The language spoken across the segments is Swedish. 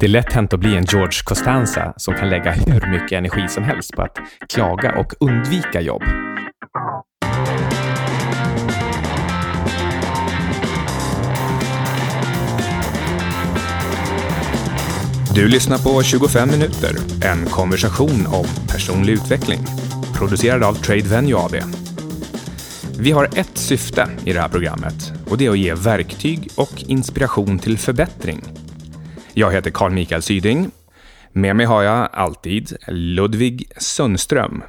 Det är lätt hänt att bli en George Costanza som kan lägga hur mycket energi som helst på att klaga och undvika jobb. Du lyssnar på 25 minuter, en konversation om personlig utveckling. Producerad av Trade Venue AB. Vi har ett syfte i det här programmet och det är att ge verktyg och inspiration till förbättring. Jag heter Carl Mikael Syding. Med mig har jag alltid Ludvig Sundström.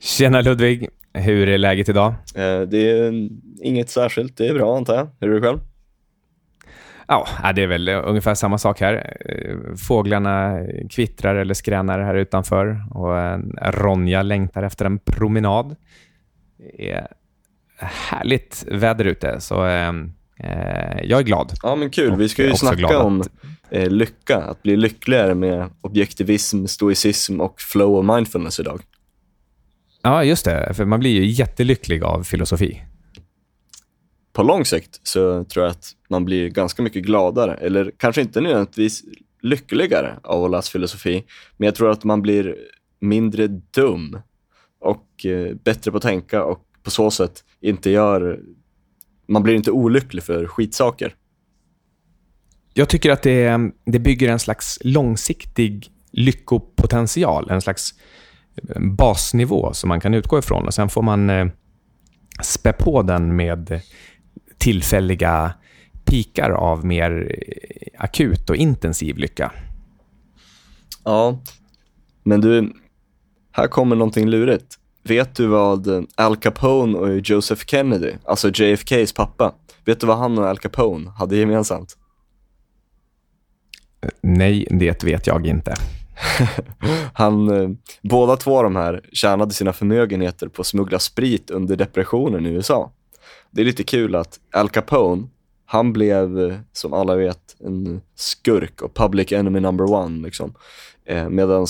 Tjena Ludvig! Hur är läget idag? Eh, det är inget särskilt, det är bra antar jag. Hur är det själv? Ja, det är väl ungefär samma sak här. Fåglarna kvittrar eller skränar här utanför och Ronja längtar efter en promenad. Det är härligt väder ute, så eh, jag är glad. Ja, men kul. Vi ska ju snacka om att... eh, lycka, att bli lyckligare med objektivism, stoicism och flow och mindfulness idag. Ja, just det. För man blir ju jättelycklig av filosofi på lång sikt så tror jag att man blir ganska mycket gladare, eller kanske inte nödvändigtvis lyckligare av att läsa filosofi, men jag tror att man blir mindre dum och eh, bättre på att tänka och på så sätt inte gör, man blir inte olycklig för skitsaker. Jag tycker att det, det bygger en slags långsiktig lyckopotential, en slags basnivå som man kan utgå ifrån och sen får man eh, spä på den med tillfälliga pikar av mer akut och intensiv lycka. Ja, men du, här kommer någonting lurigt. Vet du vad Al Capone och Joseph Kennedy, alltså JFKs pappa, vet du vad han och Al Capone hade gemensamt? Nej, det vet jag inte. han, eh, båda två av de här tjänade sina förmögenheter på att smuggla sprit under depressionen i USA det är lite kul att Al Capone, han blev, eh, som alla vet, en skurk och public enemy number one. Liksom. Eh, Medan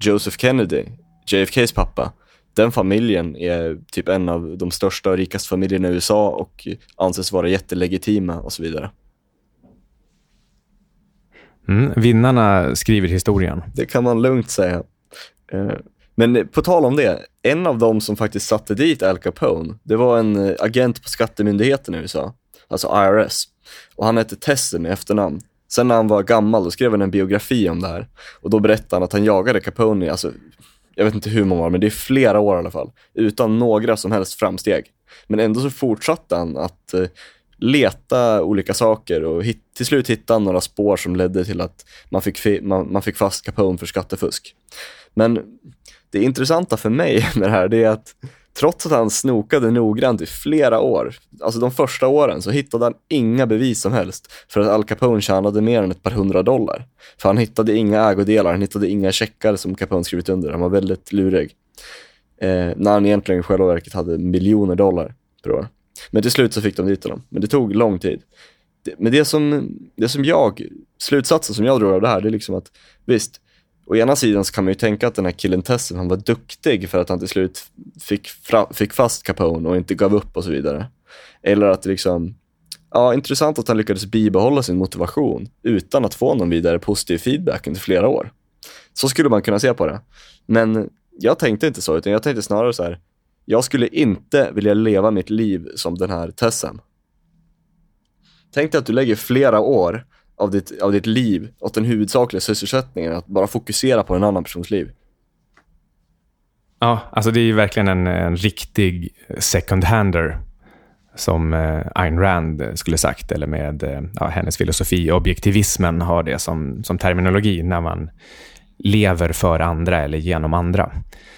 Joseph Kennedy, JFKs pappa, den familjen är typ en av de största och rikaste familjerna i USA och anses vara jättelegitima och så vidare. Mm, vinnarna skriver historien. Det kan man lugnt säga. Eh, men på tal om det, en av dem som faktiskt satte dit Al Capone, det var en eh, agent på skattemyndigheten i USA, alltså IRS. Och han hette Tessen i efternamn. Sen när han var gammal, då skrev han en biografi om det här. Och då berättade han att han jagade Capone, alltså, jag vet inte hur många år, men det är flera år i alla fall, utan några som helst framsteg. Men ändå så fortsatte han att eh, leta olika saker och hit, till slut hittade han några spår som ledde till att man fick, man, man fick fast Capone för skattefusk. Men det intressanta för mig med det här det är att trots att han snokade noggrant i flera år, alltså de första åren, så hittade han inga bevis som helst för att Al Capone tjänade mer än ett par hundra dollar. För han hittade inga ägodelar, han hittade inga checkar som Capone skrivit under. Han var väldigt lurig. Eh, när han egentligen i själva verket hade miljoner dollar per år. Men till slut så fick de dit honom. Men det tog lång tid. Det, men det som, det som jag, slutsatsen som jag drog av det här, det är liksom att visst, å ena sidan så kan man ju tänka att den här killen Tessen, han var duktig för att han till slut fick, fick fast Capone och inte gav upp och så vidare. Eller att liksom, ja, intressant att han lyckades bibehålla sin motivation utan att få någon vidare positiv feedback under flera år. Så skulle man kunna se på det. Men jag tänkte inte så, utan jag tänkte snarare så här, jag skulle inte vilja leva mitt liv som den här Tessen. Tänk dig att du lägger flera år av ditt, av ditt liv åt den huvudsakliga sysselsättningen, att bara fokusera på en annan persons liv. Ja, alltså det är ju verkligen en, en riktig second-hander som eh, Ayn Rand skulle sagt, eller med eh, ja, hennes filosofi. Objektivismen har det som, som terminologi när man lever för andra eller genom andra.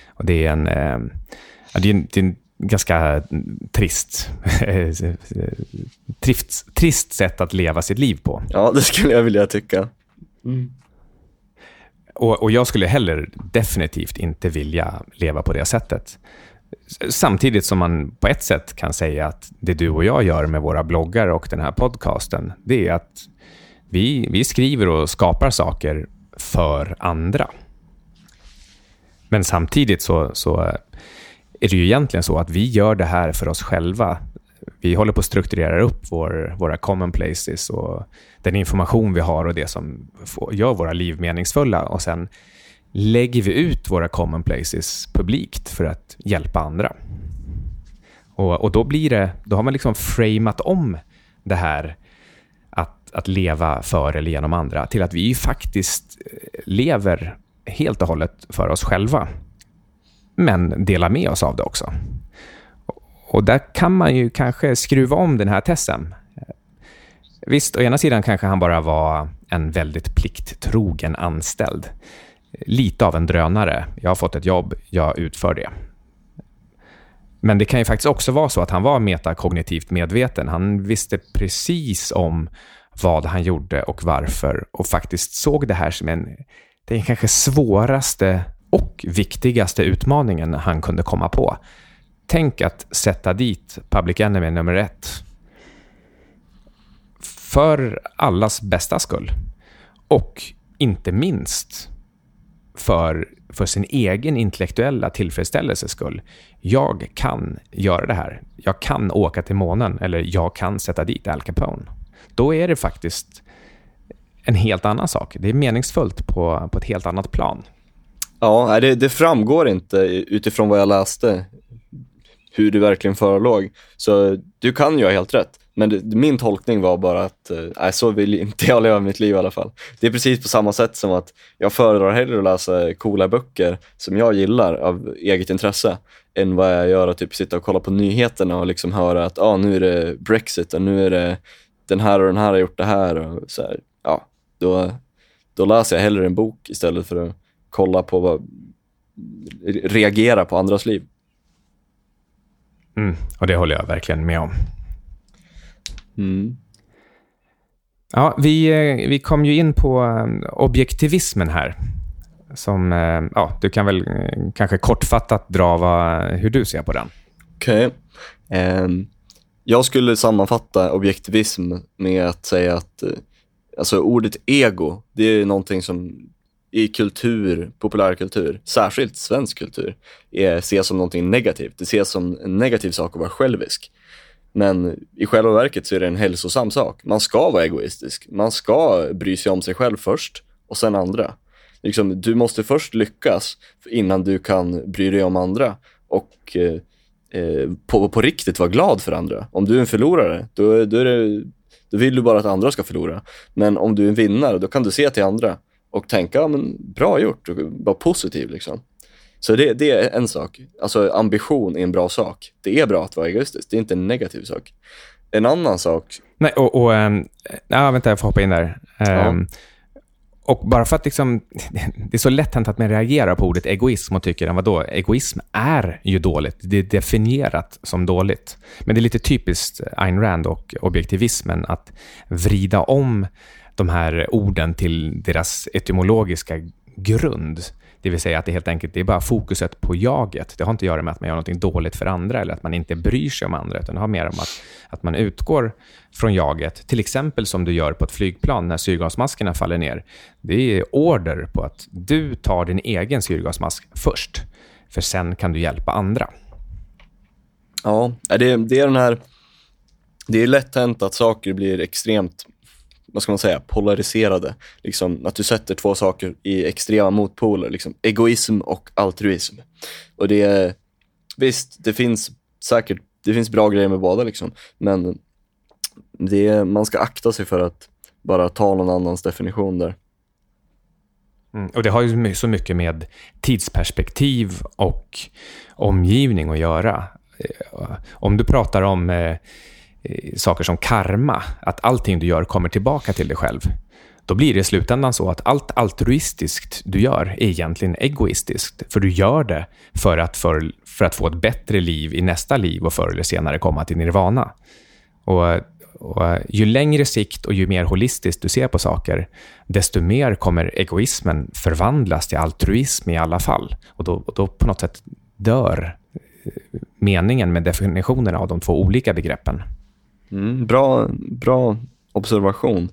Och det är en, eh, ja, det är en, det är en ganska trist, trist, trist sätt att leva sitt liv på. Ja, det skulle jag vilja tycka. Mm. Och, och, jag skulle heller definitivt inte vilja leva på det sättet. Samtidigt som man på ett sätt kan säga att det du och jag gör med våra bloggar och den här podcasten, det är att vi, vi skriver och skapar saker för andra. Men samtidigt så, så är det ju egentligen så att vi gör det här för oss själva vi håller på att strukturera upp vår, våra common places och den information vi har och det som får, gör våra liv meningsfulla. Och sen lägger vi ut våra common places publikt för att hjälpa andra. Och, och då blir det, då har man liksom framat om det här att, att leva för eller genom andra till att vi faktiskt eh, lever helt och hållet för oss själva. Men delar med oss av det också. Och där kan man ju kanske skruva om den här tessen. Visst, å ena sidan kanske han bara var en väldigt plikttrogen anställd. Lite av en drönare. Jag har fått ett jobb, jag utför det. Men det kan ju faktiskt också vara så att han var metakognitivt medveten. Han visste precis om vad han gjorde och varför och faktiskt såg det här som en, den kanske svåraste och viktigaste utmaningen han kunde komma på. Tänk att sätta dit Public Enemy nummer ett. För allas bästa skull. Och inte minst för, för sin egen intellektuella tillfredsställelses skull. Jag kan göra det här. Jag kan åka till månen eller jag kan sätta dit Al Capone. Då är det faktiskt en helt annan sak. Det är meningsfullt på, på ett helt annat plan. Ja, det, det framgår inte utifrån vad jag läste hur det verkligen förelåg. Så du kan ju ha helt rätt. Men det, min tolkning var bara att, eh, nej så vill inte jag leva mitt liv i alla fall. Det är precis på samma sätt som att jag föredrar hellre att läsa coola böcker som jag gillar av eget intresse än vad jag gör att typ sitta och kolla på nyheterna och liksom höra att ah, nu är det Brexit och nu är det den här och den här har gjort det här och så här. Ja, då, då läser jag hellre en bok istället för att kolla på vad, reagera på andras liv. Mm, och det håller jag verkligen med om. Mm. Ja, vi, eh, vi kom ju in på eh, objektivismen här. Som, eh, ja, du kan väl kanske kortfattat dra vad, hur du ser på den. Okej. Okay. Um, jag skulle sammanfatta objektivism med att säga att alltså ordet ego, det är någonting som i kultur, populärkultur, särskilt svensk kultur, är, ses som någonting negativt. Det ses som en negativ sak att vara självisk. Men i själva verket så är det en hälsosam sak. Man ska vara egoistisk. Man ska bry sig om sig själv först och sen andra. Liksom, du måste först lyckas innan du kan bry dig om andra och eh, eh på, på riktigt vara glad för andra. Om du är en förlorare, då, då, är det, då vill du bara att andra ska förlora. Men om du är en vinnare, då kan du se till andra och tänka, ja, men bra gjort, och vara positiv liksom. Så det, det, är en sak. Alltså ambition är en bra sak. Det är bra att vara egoistisk, det är inte en negativ sak. En annan sak... Nej, och... och ähm, ja, vänta, jag får hoppa in där. Ähm, ja. Och bara för att liksom, det är så lätt hänt att man reagerar på ordet egoism och tycker, vadå, egoism är ju dåligt. Det är definierat som dåligt. Men det är lite typiskt Ayn Rand och objektivismen att vrida om de här orden till deras etymologiska grund. Det vill säga att det helt enkelt det är bara fokuset på jaget. Det har inte att göra med att man gör något dåligt för andra eller att man inte bryr sig om andra, utan det har mer om att, att man utgår från jaget. Till exempel som du gör på ett flygplan när syrgasmaskerna faller ner. Det är order på att du tar din egen syrgasmask först, för sen kan du hjälpa andra. Ja, det, det är den här... Det är lätt hänt att saker blir extremt vad ska man säga, polariserade. Liksom, att du sätter två saker i extrema motpoler, liksom, egoism och altruism. Och det är, visst, det finns säkert, det finns bra grejer med båda liksom, men det är, man ska akta sig för att bara ta någon annans definition där. Mm, och Det har ju så mycket med tidsperspektiv och omgivning att göra. Eh, om du pratar om Eh, Eh, saker som karma, att allting du gör kommer tillbaka till dig själv, då blir det i slutändan så att allt altruistiskt du gör är egentligen egoistiskt. För du gör det för att, för, för att få ett bättre liv i nästa liv och förr eller senare komma till nirvana. Och, och ju längre sikt och ju mer holistiskt du ser på saker, desto mer kommer egoismen förvandlas till altruism i alla fall. Och då, och då på något sätt dör eh, meningen med definitionerna av de två olika begreppen. Mm, bra, bra observation.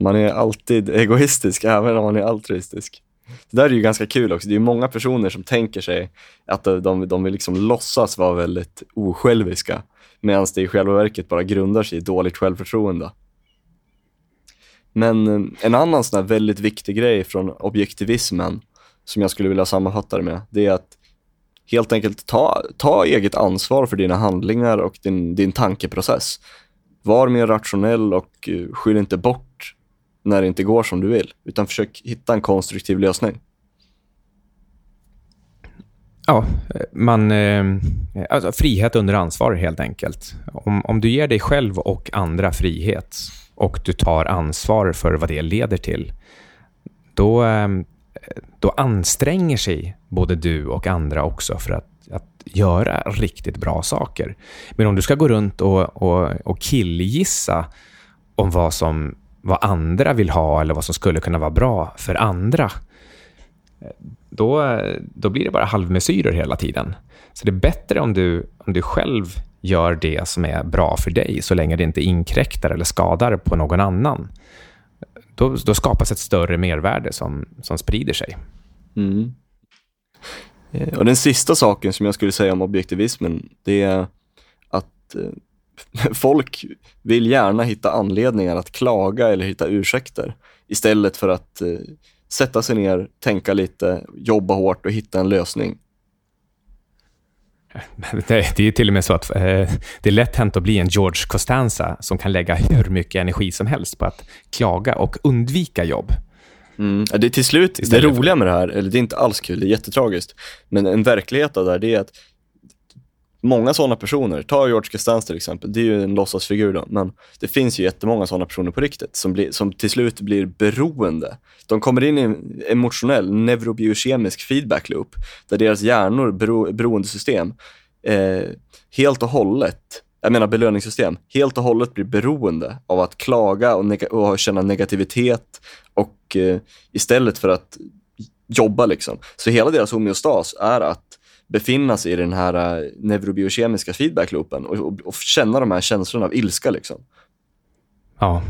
Man är alltid egoistisk, även om man är altruistisk. det där är ju ganska kul också. Det är många personer som tänker sig att de, de vill liksom låtsas vara väldigt osjälviska, medan det i själva verket bara grundar sig i dåligt självförtroende. Men eh, en annan sån här väldigt viktig grej från objektivismen, som jag skulle vilja sammanfatta det med, det är att helt enkelt ta, ta eget ansvar för dina handlingar och din, din tankeprocess. Var mer rationell och eh, skyll inte bort när det inte går som du vill, utan försök hitta en konstruktiv lösning. Ja, eh, man, eh, alltså frihet under ansvar helt enkelt. Om, om du ger dig själv och andra frihet och du tar ansvar för vad det leder till, då, då anstränger sig både du och andra också för att, att göra riktigt bra saker. Men om du ska gå runt och, och, och killgissa om vad, som, vad andra vill ha eller vad som skulle kunna vara bra för andra, då, då blir det bara halvmesyrer hela tiden. Så det är bättre om du, om du själv gör det som är bra för dig, så länge det inte inkräktar eller skadar på någon annan. Då, då skapas ett större mervärde som, som sprider sig. Mm. Eh, och den sista saken som jag skulle säga om objektivismen, det är att eh, folk vill gärna hitta anledningar att klaga eller hitta ursäkter istället för att eh, sätta sig ner, tänka lite, jobba hårt och hitta en lösning. Det är till och med så att eh, det är lätt hänt att bli en George Costanza som kan lägga hur mycket energi som helst på att klaga och undvika jobb. Mm. Det är till slut, Istället det roliga med det här, eller det är inte alls kul, det är jättetragiskt, men en verklighet av det här, det är att många sådana personer, ta George Costanza till exempel, det är ju en låtsasfigur då, men det finns ju jättemånga sådana personer på riktigt som, blir, som till slut blir beroende. De kommer in i en emotionell neurobiokemisk feedback loop där deras hjärnor, bero, beroendesystem, eh, helt och hållet jag menar belöningssystem, helt och hållet blir beroende av att klaga och, och känna negativitet och eh, istället för att jobba liksom. Så hela deras homeostas är att befinna sig i den här eh, neurobiokemiska feedbackloopen och, och, och, känna de här känslorna av ilska. Liksom. Ja.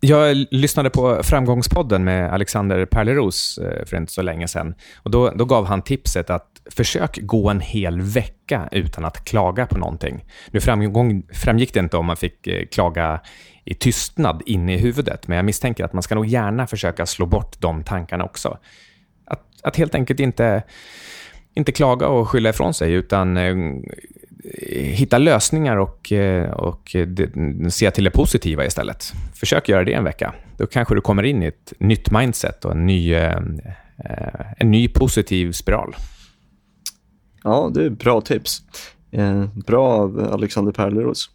Jag lyssnade på Framgångspodden med Alexander Perleros eh, för inte så länge sedan. Och då, då gav han tipset att försök gå en hel vecka utan att klaga på någonting. Nu framgång, framgick det inte om man fick eh, klaga i tystnad inne i huvudet, men jag misstänker att man ska nog gärna försöka slå bort de tankarna också. Att, att helt enkelt inte inte klaga och skylla ifrån sig, utan eh, hitta lösningar och, eh, och eh, se till det positiva istället. Försök göra det en vecka. Då kanske du kommer in i ett nytt mindset och en ny, eh, eh en ny positiv spiral. Ja, det är bra tips. Bra av Alexander Perleros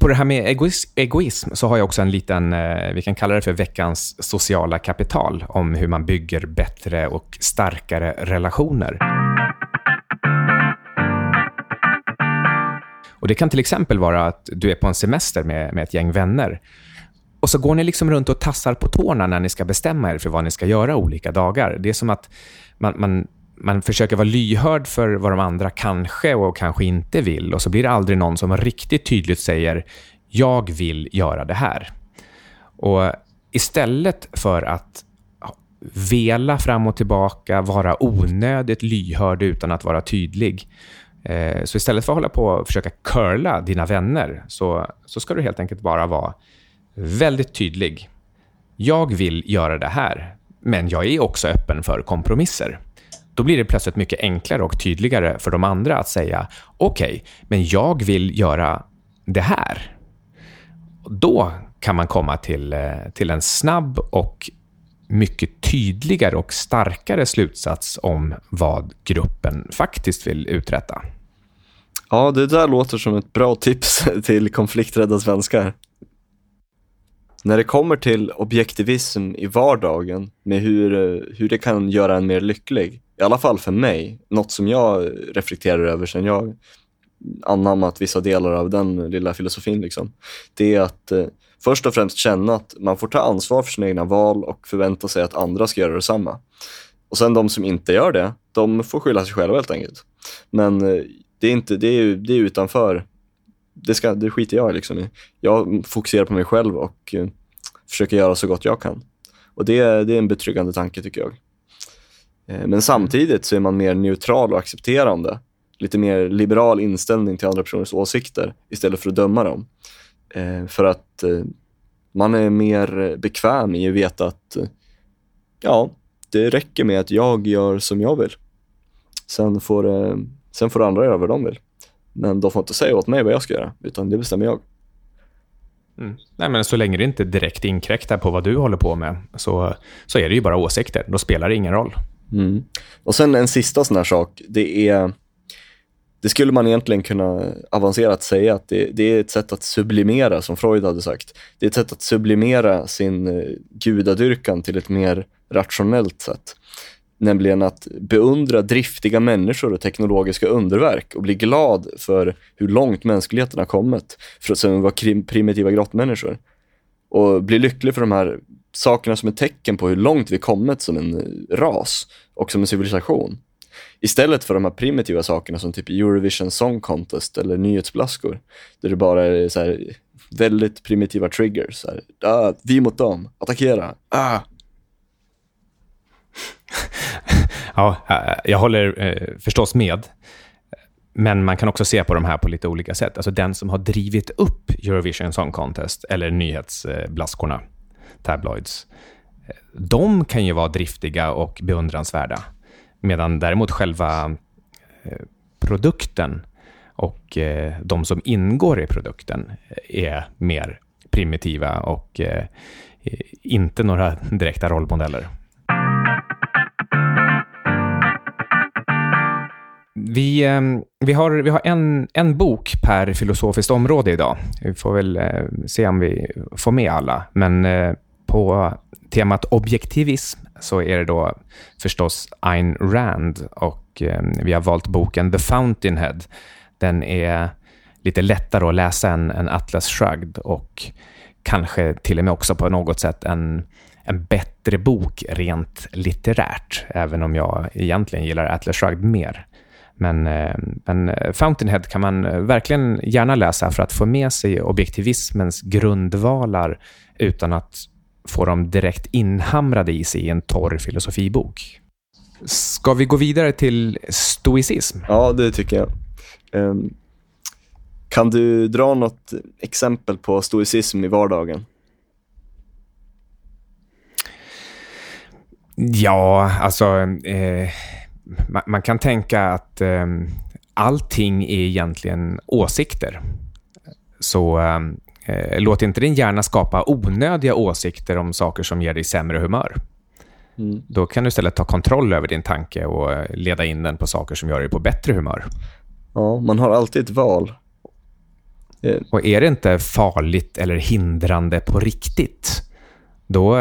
på det här med egoism, egoism, så har jag också en liten, eh, vi kan kalla det för veckans sociala kapital, om hur man bygger bättre och starkare relationer. Och Det kan till exempel vara att du är på en semester med, med ett gäng vänner och så går ni liksom runt och tassar på tårna när ni ska bestämma er för vad ni ska göra olika dagar. Det är som att man, man man försöker vara lyhörd för vad de andra kanske och kanske inte vill och så blir det aldrig någon som riktigt tydligt säger “jag vill göra det här”. Och istället för att vela fram och tillbaka, vara onödigt lyhörd utan att vara tydlig, eh, så istället för att hålla på och försöka curla dina vänner, så, så ska du helt enkelt bara vara väldigt tydlig. Jag vill göra det här, men jag är också öppen för kompromisser då blir det plötsligt mycket enklare och tydligare för de andra att säga okej, okay, men jag vill göra det här. Då kan man komma till, eh, till en snabb och mycket tydligare och starkare slutsats om vad gruppen faktiskt vill uträtta. Ja, det där låter som ett bra tips till konflikträdda svenskar. När det kommer till objektivism i vardagen, med hur, eh, hur det kan göra en mer lycklig, i alla fall för mig, något som jag reflekterar över sen jag anammat vissa delar av den lilla filosofin, liksom, det är att eh, först och främst känna att man får ta ansvar för sina egna val och förvänta sig att andra ska göra detsamma. Och sen de som inte gör det, de får skylla sig själva helt enkelt. Men eh, det är, inte, det är, det är utanför, det, ska, det skiter jag liksom i. Jag fokuserar på mig själv och eh, försöker göra så gott jag kan. Och det, det är en betryggande tanke tycker jag. Eh, men samtidigt så är man mer neutral och accepterande. Lite mer liberal inställning till andra personers åsikter istället för att döma dem. Eh, för att eh, man är mer bekväm i att veta att eh, ja, det räcker med att jag gör som jag vill. Sen får, eh, sen får andra göra vad de vill. Men de får inte säga åt mig vad jag ska göra, utan det bestämmer jag. Mm. Nej, men så länge det inte direkt inkräktar på vad du håller på med så, så är det ju bara åsikter. Då spelar det ingen roll. Mm. Och sen en sista sån här sak, det är det skulle man egentligen kunna avancerat säga att det, det, är ett sätt att sublimera, som Freud hade sagt. Det är ett sätt att sublimera sin eh, gudadyrkan till ett mer rationellt sätt. Nämligen att beundra driftiga människor och teknologiska underverk och bli glad för hur långt mänskligheten har kommit för att sen vara primitiva grottmänniskor. Och bli lycklig för de här sakerna som är tecken på hur långt vi kommit som en ras och som en civilisation. Istället för de här primitiva sakerna som typ Eurovision Song Contest eller nyhetsblaskor. Där det bara är så här väldigt primitiva triggers. Så här, ah, vi mot dem, attackera, ah ja, eh, jag håller eh, förstås med. Men man kan också se på de här på lite olika sätt. Alltså den som har drivit upp Eurovision Song Contest eller nyhetsblaskorna, tabloids, eh, de kan ju vara driftiga och beundransvärda. Medan däremot själva eh, produkten och de som ingår i produkten är mer primitiva och inte några direkta rollmodeller. Vi, ehm, vi, har, vi har en, en bok per filosofiskt område idag. Vi får väl eh, se om vi får med alla. Men eh, på temat objektivism så är det då förstås Ayn Rand och eh, vi har valt boken The Fountainhead. Den är lite lättare att läsa än, än Atlas Shrugged och kanske till och med också på något sätt en, en bättre bok rent litterärt, även om jag egentligen gillar Atlas Shrugged mer. Men, eh, men Fountainhead kan man verkligen gärna läsa för att få med sig objektivismens grundvalar utan att få dem direkt inhamrade i sig i en torr filosofibok. Ska vi gå vidare till stoicism? Ja, det tycker jag. Um, kan du dra något exempel på stoicism i vardagen? Ja, alltså... Eh, man, man, kan tänka att eh, allting är egentligen åsikter. Så eh, Eh, låt inte din hjärna skapa onödiga åsikter om saker som ger dig sämre humör. Mm. Då kan du istället ta kontroll över din tanke och eh, leda in den på saker som gör dig på bättre humör. Ja, man har alltid ett val. Eh. Och är det inte farligt eller hindrande på riktigt, då,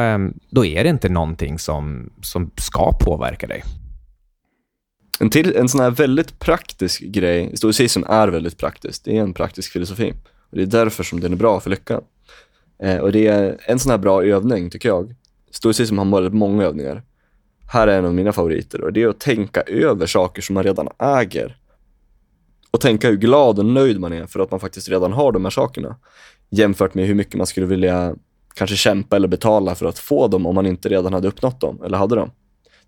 då är det inte någonting som, som ska påverka dig. En, till, en sån här väldigt praktisk grej, stoicism är väldigt praktiskt, det är en praktisk filosofi. Och det är därför som den är bra för lyckan. Eh, och det är en sån här bra övning tycker jag. Stoicism har väldigt många övningar. Här är en av mina favoriter och det är att tänka över saker som man redan äger. Och tänka hur glad och nöjd man är för att man faktiskt redan har de här sakerna. Jämfört med hur mycket man skulle vilja kanske kämpa eller betala för att få dem om man inte redan hade uppnått dem eller hade dem.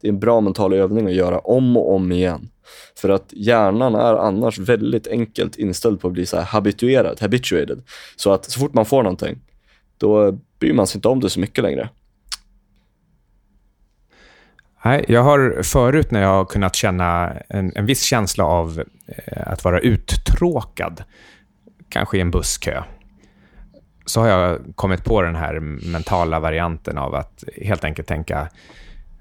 Det är en bra mental övning att göra om och om igen. För att hjärnan är annars väldigt enkelt inställd på att bli så här habituerad, habituated. Så att så fort man får någonting, då bryr man sig inte om det så mycket längre. Nej, jag har förut när jag har kunnat känna en, en viss känsla av eh, att vara uttråkad, kanske i en busskö, så har jag kommit på den här mentala varianten av att helt enkelt tänka,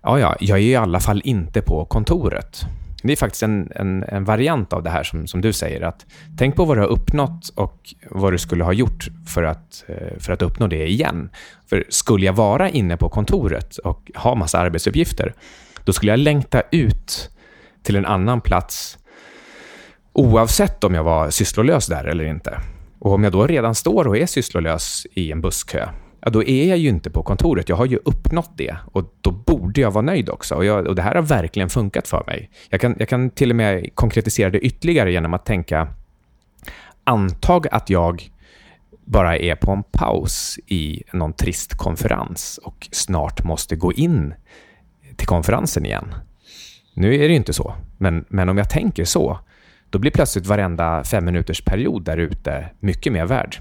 ja, ja, jag är i alla fall inte på kontoret. Det är faktiskt en, en, en, variant av det här som, som du säger. att Tänk på vad du har uppnått och vad du skulle ha gjort för att, eh, för att uppnå det igen. För skulle jag vara inne på kontoret och ha massa arbetsuppgifter, då skulle jag längta ut till en annan plats oavsett om jag var sysslolös där eller inte. Och om jag då redan står och är sysslolös i en busskö, ja, då är jag ju inte på kontoret. Jag har ju uppnått det och då borde jag vara nöjd också. Och, jag, och det här har verkligen funkat för mig. Jag kan, jag kan till och med konkretisera det ytterligare genom att tänka, antag att jag bara är på en paus i någon trist konferens och snart måste gå in till konferensen igen. Nu är det ju inte så, men, men om jag tänker så, då blir plötsligt varenda fem minuters period där ute mycket mer värd.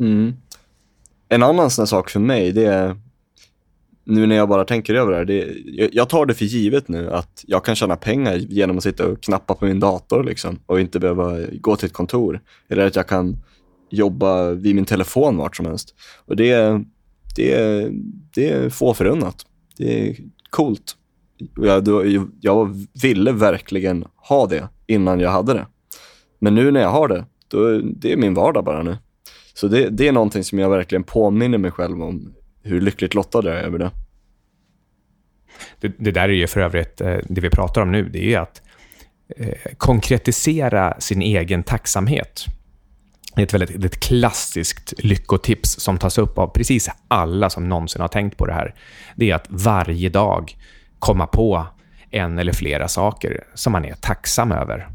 Mm. En annan sån sak för mig, det är nu när jag bara tänker över det här, det, jag tar det för givet nu att jag kan tjäna pengar genom att sitta och knappa på min dator liksom, och inte behöva gå till ett kontor. Eller att jag kan jobba vid min telefon vart som helst. Och det, det, det är få förunnat. Det är coolt. Jag, jag ville verkligen ha det innan jag hade det. Men nu när jag har det, då, det är min vardag bara nu. Så det, det är någonting som jag verkligen påminner mig själv om hur lyckligt lottad jag är över det. det. Det där är ju för övrigt, eh, det vi pratar om nu, det är att eh, konkretisera sin egen tacksamhet. Det är ett väldigt ett klassiskt lyckotips som tas upp av precis alla som någonsin har tänkt på det här. Det är att varje dag komma på en eller flera saker som man är tacksam över.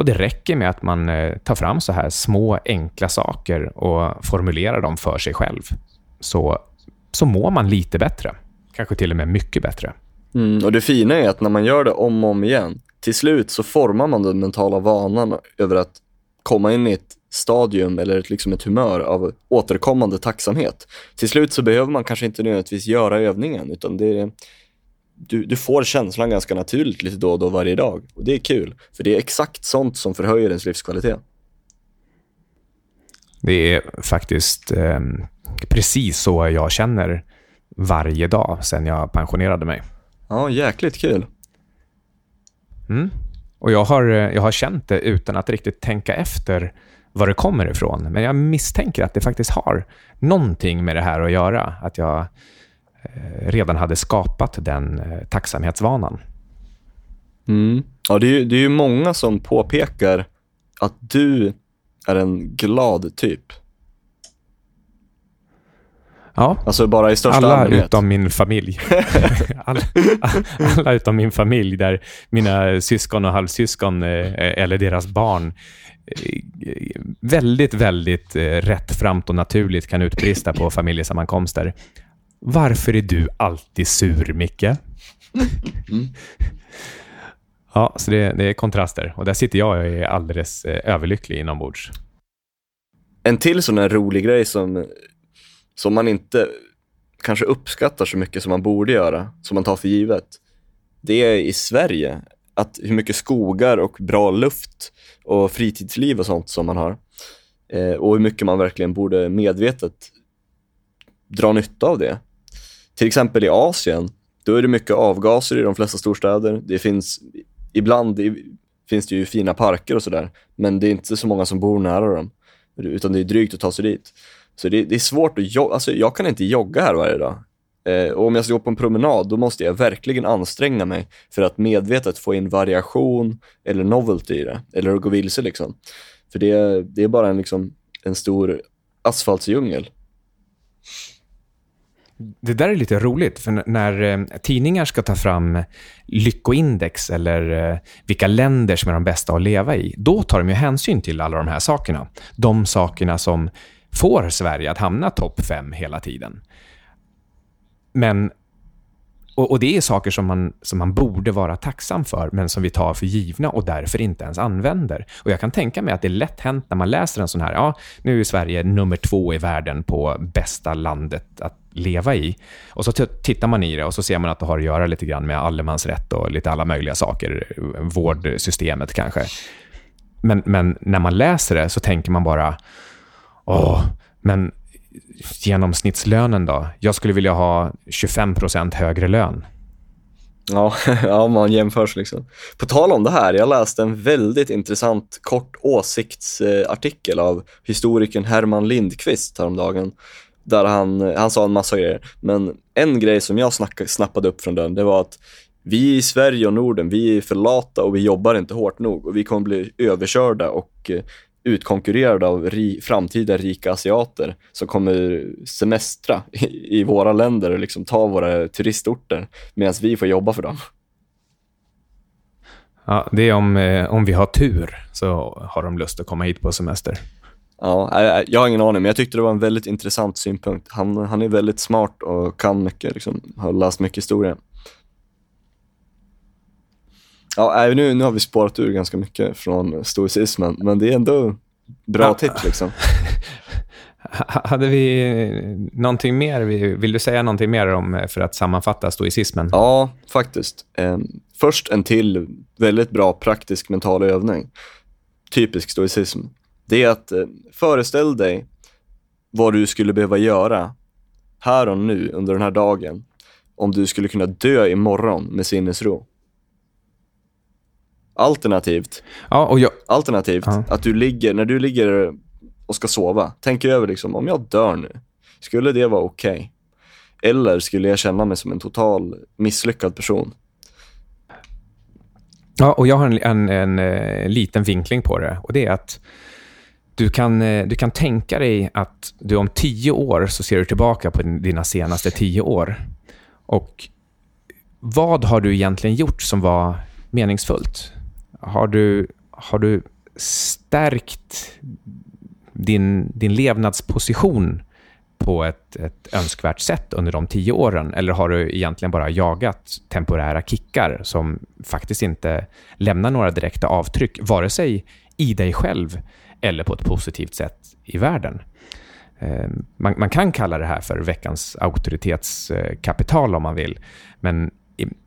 Och Det räcker med att man eh, tar fram så här små enkla saker och formulerar dem för sig själv. Så, så mår man lite bättre. Kanske till och med mycket bättre. Mm, och Det fina är att när man gör det om och om igen, till slut så formar man den mentala vanan över att komma in i ett stadium eller ett, liksom ett humör av återkommande tacksamhet. Till slut så behöver man kanske inte nödvändigtvis göra övningen, utan det är, du, du får känslan ganska naturligt lite då och då varje dag. Och det är kul, för det är exakt sånt som förhöjer ens livskvalitet. Det är faktiskt eh, precis så jag känner varje dag sedan jag pensionerade mig. Ja, jäkligt kul. Mm. Och jag har, jag har känt det utan att riktigt tänka efter var det kommer ifrån. Men jag misstänker att det faktiskt har någonting med det här att göra. Att jag eh, redan hade skapat den eh, tacksamhetsvanan. Mm. Ja, det är, ju, det är ju många som påpekar att du är en glad typ. Ja, alltså bara i största alla allmänhet. utom min familj. alla, alla, utom min familj, där mina syskon och halvsyskon eh, eller deras barn väldigt, väldigt rättframt och naturligt kan utbrista på familjesammankomster. Varför är du alltid sur, Micke? Mm. Ja, så det, det, är kontraster. Och där sitter jag och är alldeles eh, överlycklig inombords. En till sån här rolig grej som, som man inte kanske uppskattar så mycket som man borde göra, som man tar för givet. Det är i Sverige, att hur mycket skogar och bra luft och fritidsliv och sånt som man har. Eh, och hur mycket man verkligen borde medvetet dra nytta av det. Till exempel i Asien, då är det mycket avgaser i de flesta storstäder. Det finns, ibland finns det ju fina parker och sådär, men det är inte så många som bor nära dem, utan det är drygt att ta sig dit. Så det, det är svårt att jogga, alltså jag kan inte jogga här varje dag. Eh, och om jag ska gå på en promenad, då måste jag verkligen anstränga mig för att medvetet få in variation eller novelty i det, eller att gå vilse liksom. För det, det är bara en, liksom, en stor asfaltsdjungel. Det där är lite roligt, för när eh, tidningar ska ta fram lyckoindex eller eh, vilka länder som är de bästa att leva i, då tar de ju hänsyn till alla de här sakerna. De sakerna som får Sverige att hamna topp fem hela tiden. Men, och, och, det är saker som man, som man borde vara tacksam för, men som vi tar för givna och därför inte ens använder. Och Jag kan tänka mig att det är lätt hänt när man läser en sån här, ja, nu är Sverige nummer två i världen på bästa landet att leva i. Och så tittar man i det och så ser man att det har att göra lite grann med allemansrätt och lite alla möjliga saker, vårdsystemet kanske. Men, men när man läser det så tänker man bara, åh, men genomsnittslönen då? Jag skulle vilja ha 25% högre lön. Ja, ja, om man jämförs liksom. På tal om det här, jag läste en väldigt intressant kort åsiktsartikel av historikern Herman Lindqvist häromdagen. Där han, han sa en massa grejer, men en grej som jag snack, snappade upp från den, det var att vi i Sverige och Norden, vi är för lata och vi jobbar inte hårt nog och vi kommer bli överkörda och eh, utkonkurrerade av ri, framtida rika asiater som kommer semestra i, i våra länder och liksom ta våra turistorter medan vi får jobba för dem. Ja, det är om, eh, om vi har tur så har de lust att komma hit på semester. Ja, jag har ingen aning, men jag tyckte det var en väldigt intressant synpunkt. Han, han är väldigt smart och kan mycket, liksom, har läst mycket historia. Ja, nu, nu har vi spårat ur ganska mycket från stoicismen, men det är ändå bra ja. tips. Liksom. Hade vi någonting mer? Vill du säga någonting mer om för att sammanfatta stoicismen? Ja, faktiskt. Först en till väldigt bra praktisk mental övning. Typisk stoicism. Det är att eh, föreställ dig vad du skulle behöva göra här och nu under den här dagen om du skulle kunna dö imorgon med sinnesro. Alternativt, ja, och jag... alternativt ja. att du ligger, när du ligger och ska sova, tänk över liksom, om jag dör nu, skulle det vara okej? Okay? Eller skulle jag känna mig som en total misslyckad person? Ja, och jag har en, en, en, en eh, liten vinkling på det och det är att du kan, eh, du kan tänka dig att du om tio år så ser du tillbaka på dina senaste tio år. Och vad har du egentligen gjort som var meningsfullt? Har du, har du stärkt din, din levnadsposition på ett, ett önskvärt sätt under de tio åren? Eller har du egentligen bara jagat temporära kickar som faktiskt inte lämnar några direkta avtryck, vare sig i dig själv eller på ett positivt sätt i världen? Eh, man, man, kan kalla det här för veckans auktoritetskapital eh, om man vill, men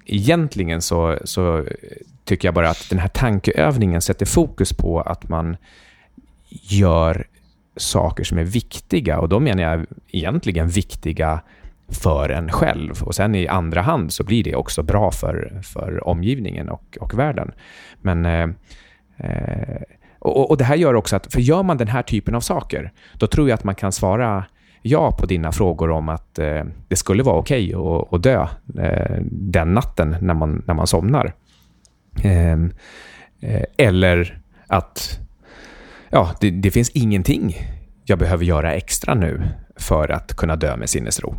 egentligen så, så tycker jag bara att den här tankeövningen sätter fokus på att man gör saker som är viktiga och då menar jag egentligen viktiga för en själv. Och sen i andra hand så blir det också bra för, för omgivningen och, och världen. Men, eh, eh och, och, Det här gör också att, för gör man den här typen av saker, då tror jag att man kan svara ja på dina frågor om att eh, det skulle vara okej okay att, att dö eh, den natten när man, när man somnar. Ehm, eh, eller att ja, det, det finns ingenting jag behöver göra extra nu för att kunna dö med sinnesro.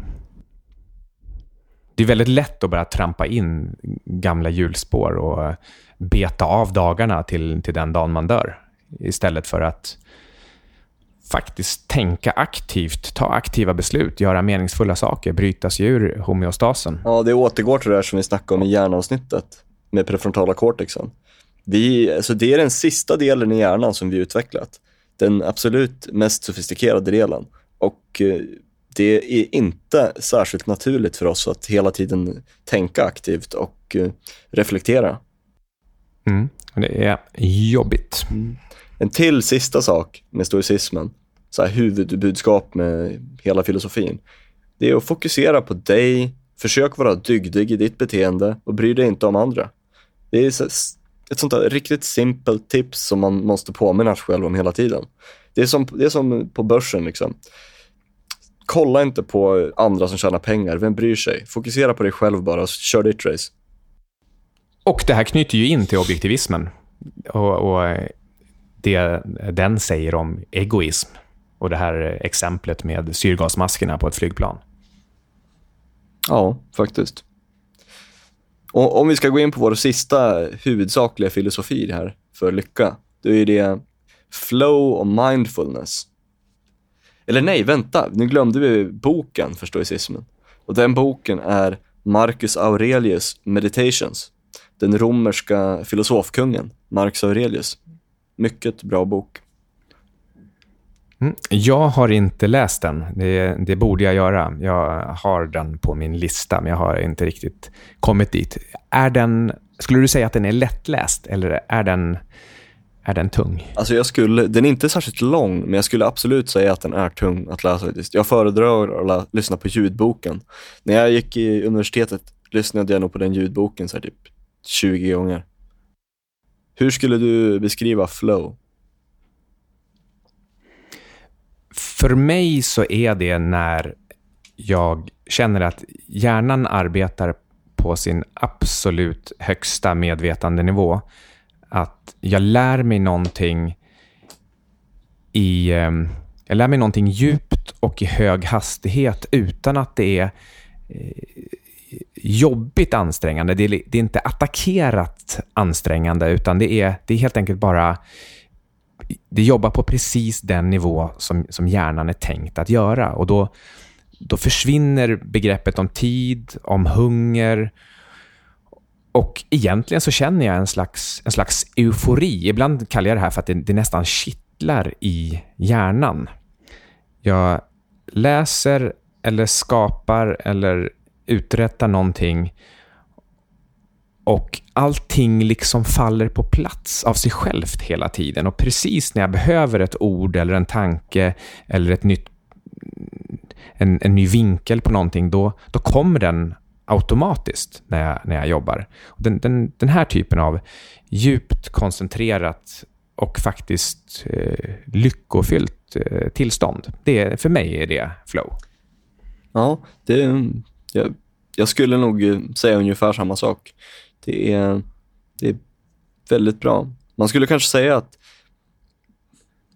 Det är väldigt lätt att bara trampa in gamla hjulspår och beta av dagarna till, till den dagen man dör. Istället för att faktiskt tänka aktivt, ta aktiva beslut, göra meningsfulla saker, bryta sig ur homeostasen. Ja, det återgår till det här som vi snackade om i hjärnavsnittet med prefrontala cortexen. Vi, alltså det är den sista delen i hjärnan som vi utvecklat. Den absolut mest sofistikerade delen. Och eh, det är inte särskilt naturligt för oss att hela tiden tänka aktivt och eh, reflektera. Mm, det är jobbigt. Mm. En till sista sak med stoicismen, så här huvudbudskap med hela filosofin, det är att fokusera på dig, försök vara dygdig i ditt beteende och bry dig inte om andra. Det är ett sånt där riktigt simpelt tips som man måste påminna sig själv om hela tiden. Det är som, det är som på börsen. Liksom. Kolla inte på andra som tjänar pengar. Vem bryr sig? Fokusera på dig själv bara och kör ditt race. Och det här knyter ju in till objektivismen. Och, och eh, det den säger om egoism. Och det här exemplet med syrgasmaskerna på ett flygplan. Ja, faktiskt. Och om vi ska gå in på vår sista huvudsakliga filosofi här för lycka, då är det flow och mindfulness. Eller nej, vänta, nu glömde vi boken för stoicismen. Och den boken är Marcus Aurelius Meditations. Den romerska filosofkungen Marcus Aurelius. Mycket bra bok. Mm. Jag har inte läst den. Det, det, borde jag göra. Jag har den på min lista, men jag har inte riktigt kommit dit. Är den, skulle du säga att den är lättläst eller är den, är den tung? Alltså jag skulle, den är inte särskilt lång, men jag skulle absolut säga att den är tung att läsa. Jag föredrar att lyssna på ljudboken. När jag gick i universitetet lyssnade jag nog på den ljudboken så typ 20 gånger. Hur skulle du beskriva flow? För mig så är det när jag känner att hjärnan arbetar på sin absolut högsta medvetandenivå. Att jag lär mig någonting i... Ehm, jag lär mig någonting djupt och i hög hastighet utan att det är eh, jobbigt ansträngande. Det är, det är inte attackerat ansträngande, utan det är, det är helt enkelt bara det jobbar på precis den nivå som, som hjärnan är tänkt att göra. Och då, då försvinner begreppet om tid, om hunger. Och egentligen så känner jag en slags, en slags eufori. Ibland kallar jag det här för att det, det nästan kittlar i hjärnan. Jag läser eller skapar eller uträtta någonting och allting liksom faller på plats av sig självt hela tiden. Och precis när jag behöver ett ord eller en tanke eller ett nytt, en, en ny vinkel på någonting, då, då kommer den automatiskt när jag, när jag jobbar. Den, den, den här typen av djupt koncentrerat och faktiskt eh, lyckofyllt eh, tillstånd, det, för mig är det flow. Ja, det, jag, jag skulle nog eh, säga ungefär samma sak. Det är, det är väldigt bra. Man skulle kanske säga att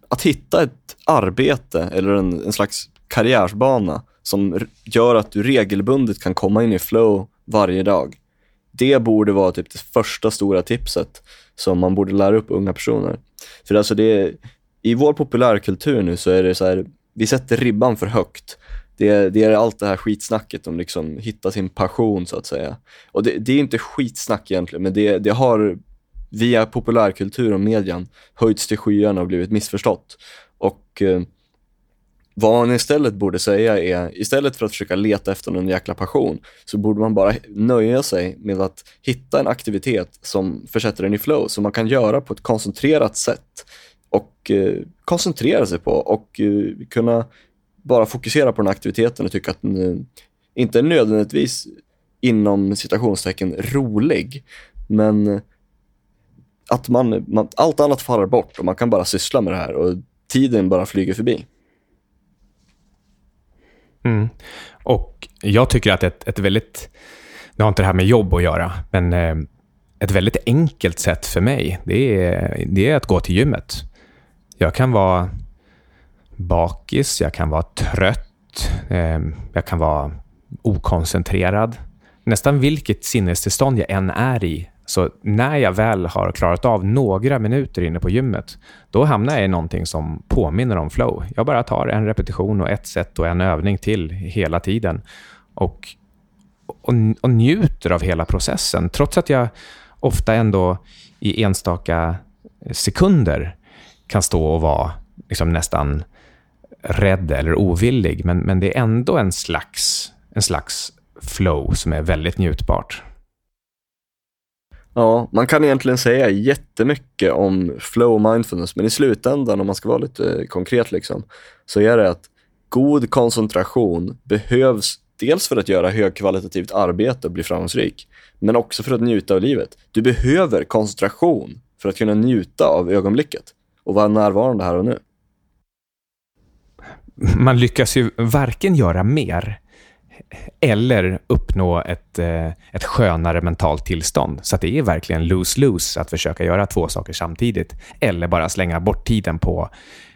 att hitta ett arbete eller en, en slags karriärsbana som gör att du regelbundet kan komma in i flow varje dag. Det borde vara typ det första stora tipset som man borde lära upp unga personer. För alltså det är, i vår populärkultur nu så är det så här, vi sätter ribban för högt det, det är allt det här skitsnacket om liksom hitta sin passion så att säga. Och det, det är inte skitsnack egentligen, men det, det har via populärkultur och median höjts till skyarna och blivit missförstått. Och eh, vad man istället borde säga är, istället för att försöka leta efter någon jäkla passion, så borde man bara nöja sig med att hitta en aktivitet som försätter en i flow, som man kan göra på ett koncentrerat sätt och eh, koncentrera sig på och eh, kunna bara fokusera på den aktiviteten och tycka att den eh, inte är nödvändigtvis inom citationstecken rolig, men eh, att man, man, allt annat faller bort och man kan bara syssla med det här och tiden bara flyger förbi. Mm. Och jag tycker att ett, ett väldigt, nu har inte det här med jobb att göra, men eh, ett väldigt enkelt sätt för mig, det är, det är att gå till gymmet. Jag kan vara bakis, jag kan vara trött, eh, jag kan vara okoncentrerad. Nästan vilket sinnestillstånd jag än är i, så när jag väl har klarat av några minuter inne på gymmet, då hamnar jag i någonting som påminner om flow. Jag bara tar en repetition och ett sätt och en övning till hela tiden. Och, och, och njuter av hela processen, trots att jag ofta ändå i enstaka sekunder kan stå och vara liksom nästan rädd eller ovillig, men, men det är ändå en slags, en slags flow som är väldigt njutbart. Ja, man kan egentligen säga jättemycket om flow mindfulness, men i slutändan, om man ska vara lite eh, konkret, liksom, så är det att god koncentration behövs dels för att göra högkvalitativt arbete och bli framgångsrik, men också för att njuta av livet. Du behöver koncentration för att kunna njuta av ögonblicket och vara närvarande här och nu man lyckas ju varken göra mer eller uppnå ett, eh, ett skönare mentalt tillstånd. Så det är verkligen lose-lose att försöka göra två saker samtidigt. Eller bara slänga bort tiden på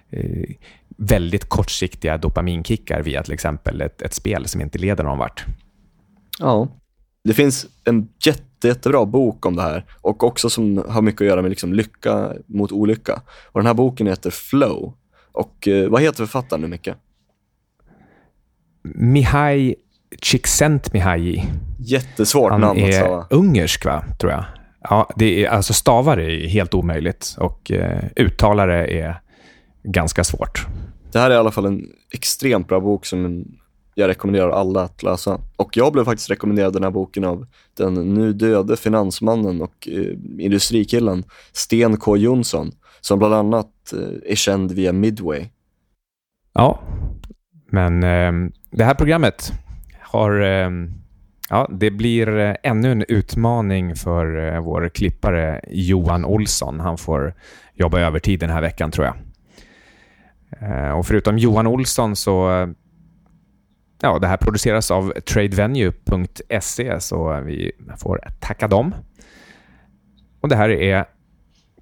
eh, väldigt kortsiktiga dopaminkickar via till exempel ett, ett spel som inte leder någon vart. Ja, det finns en jätte, jättebra bok om det här och också som har mycket att göra med liksom lycka mot olycka. Och Den här boken heter Flow och eh, vad heter författaren nu, Micke? Mihai Csikszentmihalyi. Jättesvårt Han namn att stava. Ungersk, va? tror jag. Ja, det är, alltså stavare är helt omöjligt och eh, uttalare är ganska svårt. Det här är i alla fall en extremt bra bok som jag rekommenderar alla att läsa. Och jag blev faktiskt rekommenderad den här boken av den nu döde finansmannen och eh, industrikillen Sten K Jonsson som bland annat eh, är känd via Midway. Ja, men eh, det här programmet har... Eh, ja, det blir eh, ännu en utmaning för eh, vår klippare Johan Olsson. Han får jobba övertid den här veckan, tror jag. Eh, och förutom Johan Olsson så... Ja, det här produceras av tradevenue.se, så vi får tacka dem. Och det här är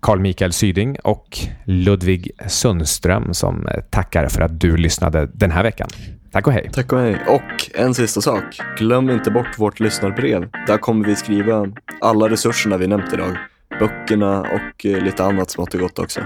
Carl Mikael Syding och Ludvig Sundström som tackar för att du lyssnade den här veckan. Tack och hej. Tack och hej. Och en sista sak. Glöm inte bort vårt lyssnarbrev. Där kommer vi skriva alla resurserna vi nämnt idag. Böckerna och eh, lite annat smått och gott också.